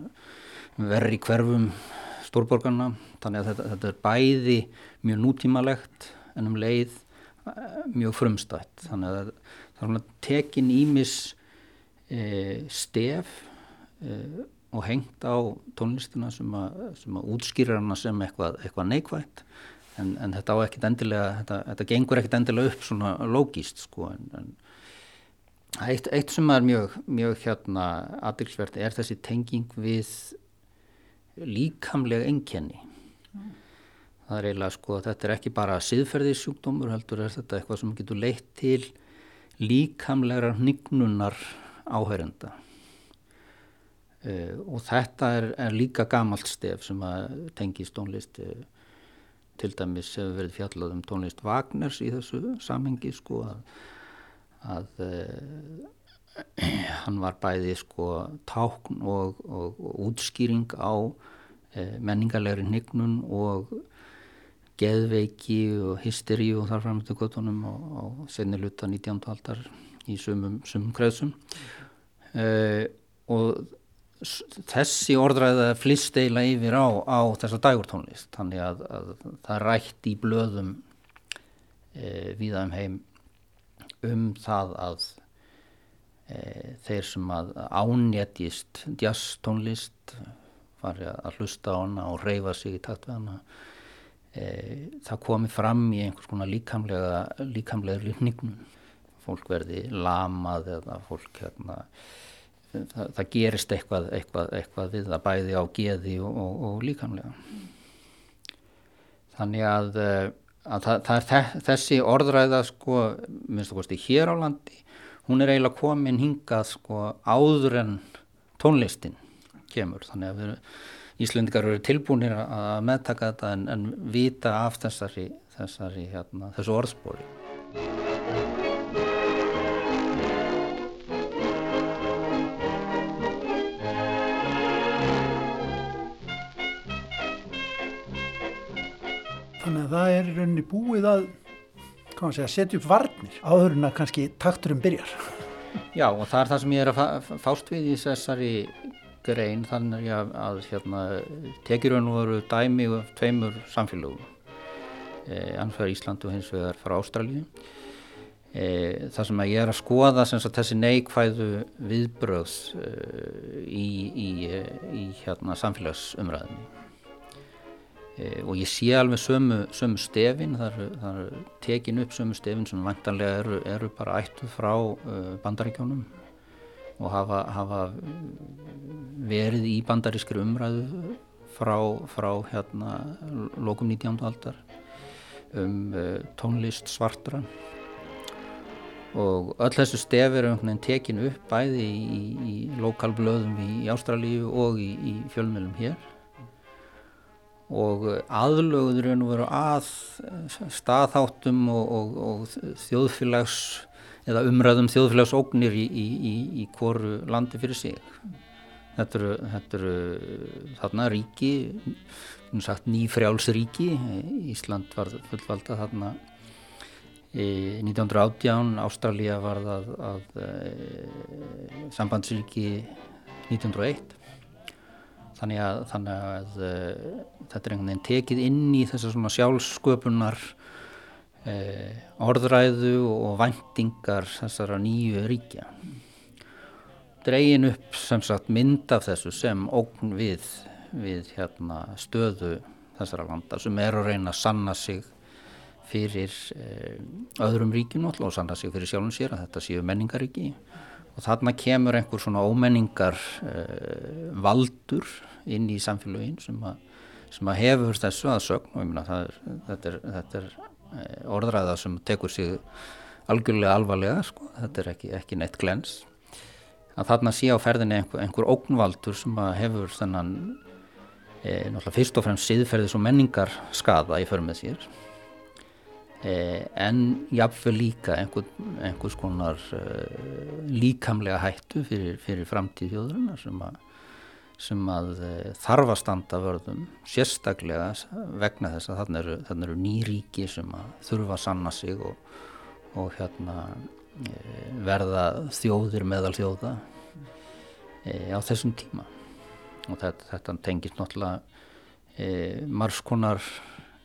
verri hverfum stórborgarna þannig að þetta, þetta er bæði mjög nútímalegt en um leið eh, mjög frumstætt. Þannig að það er tekin ímis e, stef e, og hengt á tónlistina sem að, að útskýra hana sem eitthvað, eitthvað neikvægt en, en þetta á ekkit endilega þetta, þetta gengur ekkit endilega upp svona logíst sko en, en eitt, eitt sem er mjög, mjög hérna aðilsvert er þessi tenging við líkamlega enkenni mm. það er eiginlega sko þetta er ekki bara siðferðissjúkdómur heldur er þetta eitthvað sem getur leitt til líkamlegra hnignunar áhærenda uh, og þetta er, er líka gamalt stef sem að tengi stónlist uh, til dæmis hefur verið fjallað um tónlist Wagners í þessu samhengi sko að, að uh, hann var bæði sko tákn og, og, og útskýring á e, menningarlegri hnignun og geðveiki og hysteri og þar framöndu gottunum og senni luta 19. aldar í sumum, sumum kreðsum e, og þessi orðræða flist eila yfir á, á þessa dagurtónlist þannig að, að það rætt í blöðum e, viða um heim um það að e, þeir sem að ánjættist jazztónlist fari að hlusta á hana og reyfa sig í takt við hana e, það komi fram í einhvers konar líkamlega líkamlega lífningnum fólk verði lamað eða fólk hérna það, það gerist eitthvað, eitthvað, eitthvað við það bæði á geði og, og, og líkamlega. Þannig að, að það, það er þessi orðræða sko, minnst þú kosti hér á landi hún er eiginlega komin hingað sko áður en tónlistin kemur. Þannig að við, Íslendikar eru tilbúinir að meðtaka þetta en, en vita af þessari, þessari hérna, þessu orðspóri Þannig að það er í rauninni búið að segja, setja upp varnir áður en að kannski takturum byrjar. Já og það er það sem ég er að fást við í þessari grein þannig að, að hérna, tekir raun og veru dæmi og tveimur samfélögum. Eh, annars Íslandu og hins vegar frá Ástralju eh, það sem að ég er að skoða sagt, þessi neikvæðu viðbröð eh, í, í, í hérna, samfélagsumræðinni E, og ég sé alveg sömu, sömu stefin, það eru er tekin upp sömu stefin sem vantanlega eru, eru bara ættu frá uh, bandaríkjónum og hafa, hafa verið í bandarískri umræðu frá, frá hérna lokum 19. aldar um tónlist svartra og öll þessu stef eru einhvern veginn tekin upp bæði í, í lokalblöðum í, í Ástralíu og í, í fjölmjölum hér og aðlöguður nú verið að staðháttum og, og, og þjóðfélags eða umræðum þjóðfélagsóknir í hvoru landi fyrir sig. Þetta eru, þetta eru þarna ríki nýfrjálsríki Ísland var fullvalda þarna 1918 Ástralja var það að, að e, sambandsríki 1901 þannig að, þannig að e, þetta er einhvern veginn tekið inn í þessar svona sjálfsköpunar e, orðræðu og vendingar þessara nýju ríkja. Dregin upp sem sagt mynd af þessu sem ógn við, við hérna, stöðu þessara landa sem er að reyna að sanna sig fyrir eh, öðrum ríkjum og sanna sig fyrir sjálfum sér að þetta séu menningaríki og þarna kemur einhver svona ómenningar eh, valdur inn í samfélagin sem sem að hefur þessu aðsögn og ég minna þetta er, þetta er eh, orðræða sem tekur sig algjörlega alvarlega sko, þetta er ekki, ekki neitt glens. Að þarna sé á ferðinni einhver, einhver ógnvaldur sem að hefur þennan e, náttúrulega fyrst og fremst siðferðis og menningar skada í förmið sér en jáfnveg líka einhver, einhvers konar uh, líkamlega hættu fyrir, fyrir framtíð þjóðurinn sem að, sem að uh, þarf að standa vörðum sérstaklega vegna þess að þannig eru, eru nýríki sem að þurfa að sanna sig og, og hérna, uh, verða þjóðir meðal þjóða á þessum tíma. Og þetta, þetta tengist náttúrulega margskonar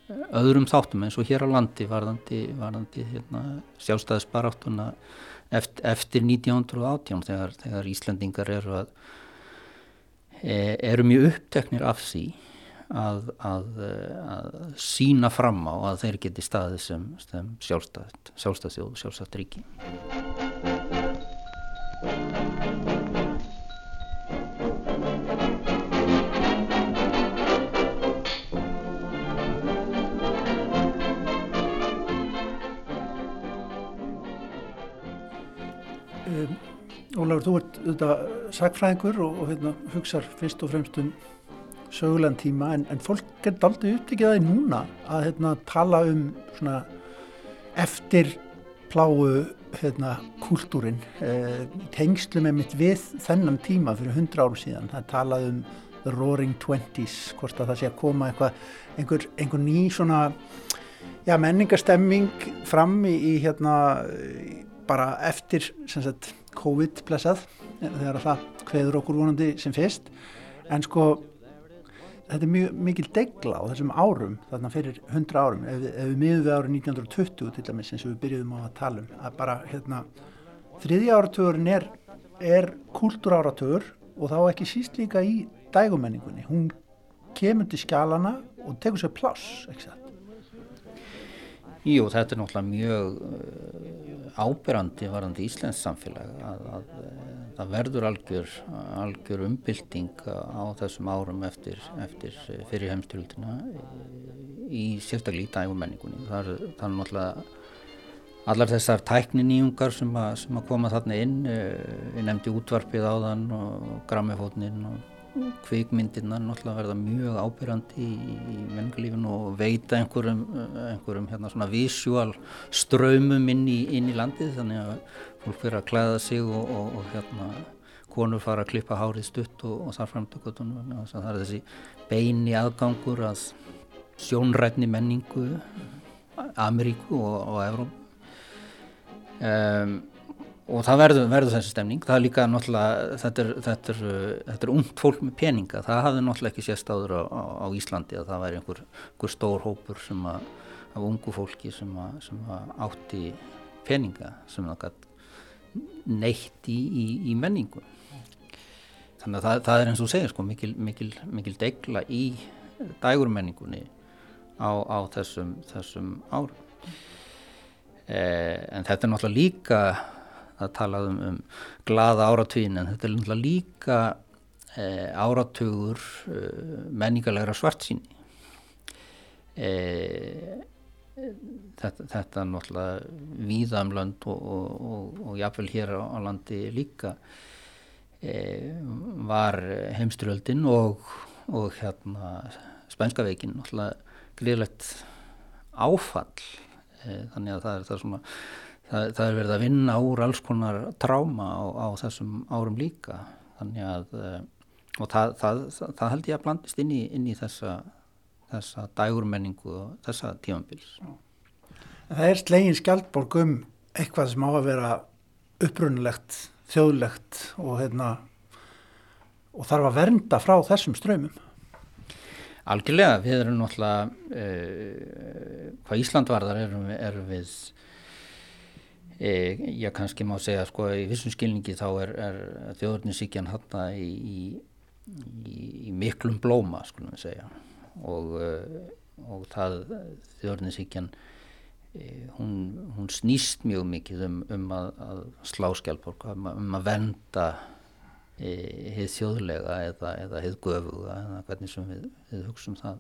öðrum þáttum eins og hér á landi varðandi, varðandi hérna, sjálfstæðisbaráttuna eftir, eftir 1918 þegar, þegar Íslandingar eru að e, eru mjög uppteknir af því að, að, að sína fram á að þeir geti staðið sem, sem sjálfstæð sjálfstæðsjóð, sjálfstæðt Ólafur, þú ert auðvitað sagfræðingur og, og hérna, hugsaður fyrst og fremst um sögulegan tíma en, en fólk getur aldrei upptikið í núna að hérna, tala um svona, eftir pláu hérna, kúltúrin eh, tengslu með mitt við þennan tíma fyrir hundra árum síðan. Það talað um The Roaring Twenties, hvort að það sé að koma eitthvað, einhver, einhver ný svona já, menningarstemming fram í, í hérna bara eftir sem sagt COVID blessað þegar það hveður okkur vonandi sem fyrst. En sko þetta er mjög mikil degla á þessum árum þarna fyrir 100 árum. Ef, ef við miðum við árið 1920 til dæmis eins og við byrjuðum á að tala um að bara hérna þriðja áratugurinn er, er kultúráratug og þá ekki síst líka í dægumenningunni. Hún kemur til skjálana og tekur sér pláss ekki það Jú, þetta er náttúrulega mjög uh, ábyrrandi varandi Íslands samfélag að, að, að uh, það verður algjör, algjör umbylting á þessum árum eftir, eftir fyrir heimstjórnuna í sérstaklega í dægumenningunni. Það er, það er náttúrulega allar þessar tækniníungar sem, sem að koma þarna inn, ég nefndi útvarpið á þann og grammifótnin og kvikmyndirna náttúrulega verða mjög ábyrjandi í, í menningarlífinu og veita einhverjum, einhverjum hérna svona visual ströymum inn í, inn í landið þannig að fólk fyrir að klæða sig og, og, og hérna konur fara að klippa hárið stutt og, og þar framtökutunum það er þessi beini aðgangur að sjónrætni menningu Ameríku og Evróp um, og það verður, verður þessi stemning. Það er líka náttúrulega þetta er, þetta er, þetta er ungt fólk með peninga. Það hafði náttúrulega ekki sést áður á, á, á Íslandi að það væri einhver, einhver stór hópur sem að, af ungu fólki sem, að, sem átti peninga sem það gætt neitt í, í, í menningu. Þannig að það, það er eins og segir sko, mikil, mikil, mikil degla í dægurmenningunni á, á þessum, þessum árum. Eh, en þetta er náttúrulega líka það talað um, um glada áratvín en þetta er líka e, áratugur e, menningarlegra svart síni e, þetta, þetta er náttúrulega víðam lönd og, og, og, og jáfnvel hér á, á landi líka var heimstyrjöldin og hérna spænska veikin náttúrulega gríðlegt áfall. Þannig að það er það svona það, það er verið að vinna úr alls konar tráma á, á þessum árum líka þannig að e, og það, það, það held ég að blandist inn í, inn í þessa, þessa dægurmenningu og þessa tímanbils. Það er slegin skjaldborg um eitthvað sem á að vera upprunulegt, þjóðlegt og, hérna, og þarf að vernda frá þessum ströymum. Algjörlega, við erum náttúrulega, eh, hvað Ísland varðar erum erum við eh, ég kannski má segja sko í vissum skilningi þá er, er þjóðurnisíkjan hann í, í í, í miklum blóma skulum við segja. Og, eh, og það þjórninsíkjan eh, hún, hún snýst mjög mikið um, um að, að slá skjálfborg um, um að venda heið e, þjóðlega eða, eða heið göfuga eða hvernig sem við, við hugsaum það.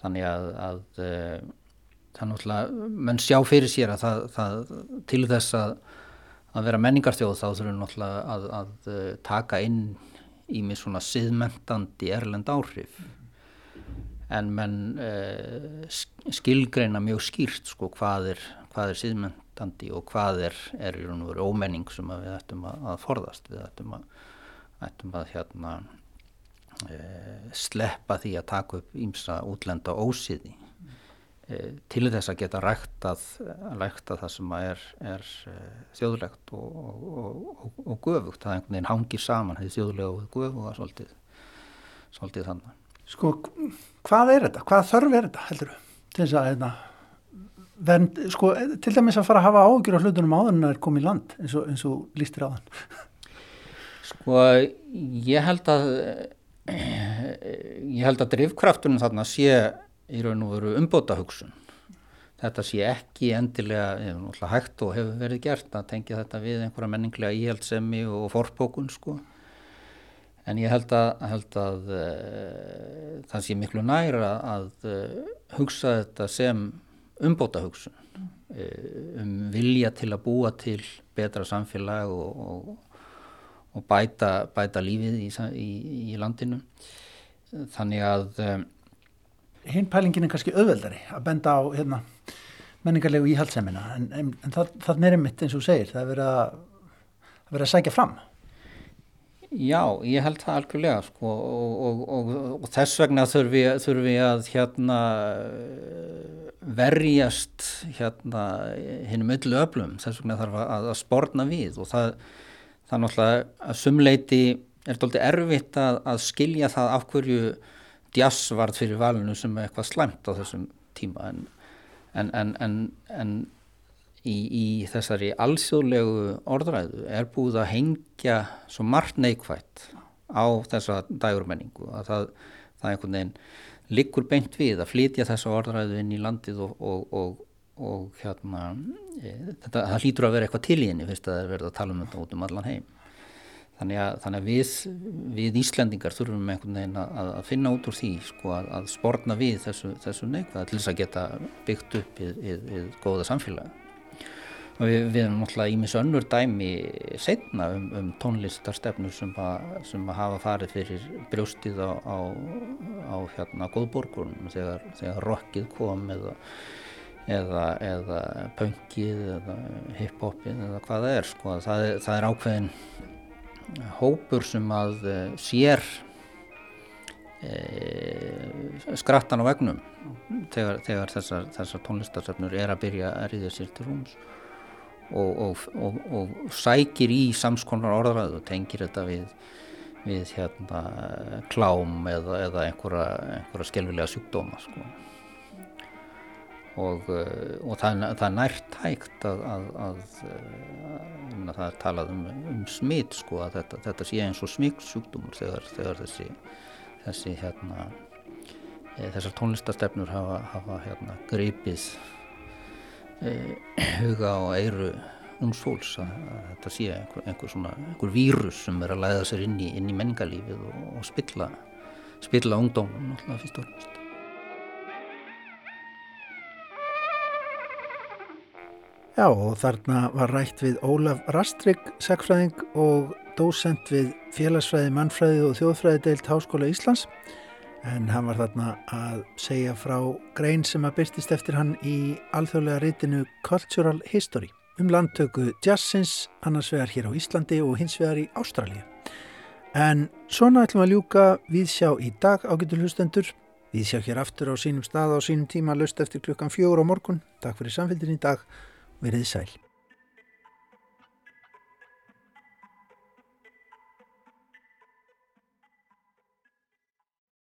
Þannig að, að er náttúrulega menn sjá fyrir sér að það, það til þess að að vera menningarþjóð þá þurfum náttúrulega að, að taka inn í mig svona siðmentandi erlend áhrif. En menn uh, skilgreina mjög skýrt sko hvað er, hvað er siðmentandi og hvað er, er í raun og veru ómenning sem við ættum að, að forðast. Við ættum að, ættum að hérna, uh, sleppa því að taka upp ímsa útlenda ósiði. Eh, til þess að geta ræktað, ræktað það sem er, er eh, þjóðlegt og, og, og, og göfugt. Það er einhvern veginn hangir saman, er þjóðlega og göfuga svolítið, svolítið þannig. Sko, hvað er þetta? Hvað þörf er þetta, heldur þú? Til þess að, hérna, vernd, sko, til dæmis að fara að hafa ágjur á hlutunum áður en það er komið í land, eins og, eins og lístir á þann. Sko, ég held að, ég held að drivkraftunum þarna sé í raun og veru umbóta hugsun. Þetta sé ekki endilega hægt og hefur verið gert að tengja þetta við einhverja menninglega íhaldsemi og forpókun sko. En ég held að, held að uh, það sé miklu næra að uh, hugsa þetta sem umbóta hugsun, uh, um vilja til að búa til betra samfélag og, og, og bæta, bæta lífið í, í, í landinu. Þannig að hinn pælingin er kannski auðveldari að benda á hérna, menningarlegu íhaldsemina en, en, en það, það er einmitt eins og segir það er verið að, að, vera að sækja fram. Já, ég held það algjörlega sko, og, og, og, og þess vegna þurfum við, að hérna, verjast hérna, hinnum öllu öflum. Þess vegna þarf að, að spórna við og það, það er náttúrulega að sumleiti er þetta erfitt að skilja það af hverju djass varð fyrir valinu sem eitthvað slæmt á þessum tíma en, en, en, en í, í þessari alþjóðlegu orðræðu er búið að hengja svo margt neikvægt á þessa dægurmenningu að það, það einhvern veginn liggur beint við að flytja þessa orðræðu inn í landið og, og, og, og hérna, e, þetta, það hlýtur að vera eitthvað til í henni fyrst að það er verið að tala um þetta út um allan heim. Þannig að, þannig að við, við Íslendingar þurfum einhvern veginn að, að finna út úr því sko, að, að spórna við þessu, þessu neikvæða til þess að geta byggt upp í góða samfélagi. Og við, við erum náttúrulega ímis önnur dæmi setna um, um tónlistarstefnu sem, sem að hafa farið fyrir brjóstið á, á, á hérna góðborgunum þegar, þegar rockið kom eða, eða, eða punkið eða hiphopið eða hvað það er. Sko. Það, það er ákveðin hópur sem að uh, sér uh, skrattan á vegnum þegar, þegar þessar, þessar tónlistarsöfnur er að byrja að ríða sér til rúms og, og, og, og sækir í samskonar orðræðu og tengir þetta við, við hérna, klám eða, eða einhverja, einhverja skelvilega sjúkdóma sko og, eh, og það, það er nært hægt að, að, að, að það er talað um, um smitt sko að þetta, þetta sé eins og smíksjúkdómur þegar, þegar þessi, þessi hérna, e, þessar tónlistastefnur hafa, hafa hérna, greipið e, huga og eiru uns fólks að þetta sé einhver, einhver svona einhver vírus sem er að læða sér inn í, inn í menningarlífið og, og spilla spilla ungdónum náttúrulega fyrst og fremst Já og þarna var rætt við Ólaf Rastrik, segfræðing og dósent við félagsfræði, mannfræði og þjóðfræði deilt Háskóla Íslands en hann var þarna að segja frá grein sem að byrtist eftir hann í alþjóðlega reytinu Cultural History um landtöku jazzins annars vegar hér á Íslandi og hins vegar í Ástralja. En svona ætlum að ljúka við sjá í dag ágættu hlustendur. Við sjá hér aftur á sínum stað á sínum tíma löst eftir klukkan fjögur á morgun. Takk fyrir samfélgin í dag. Verðið sæl.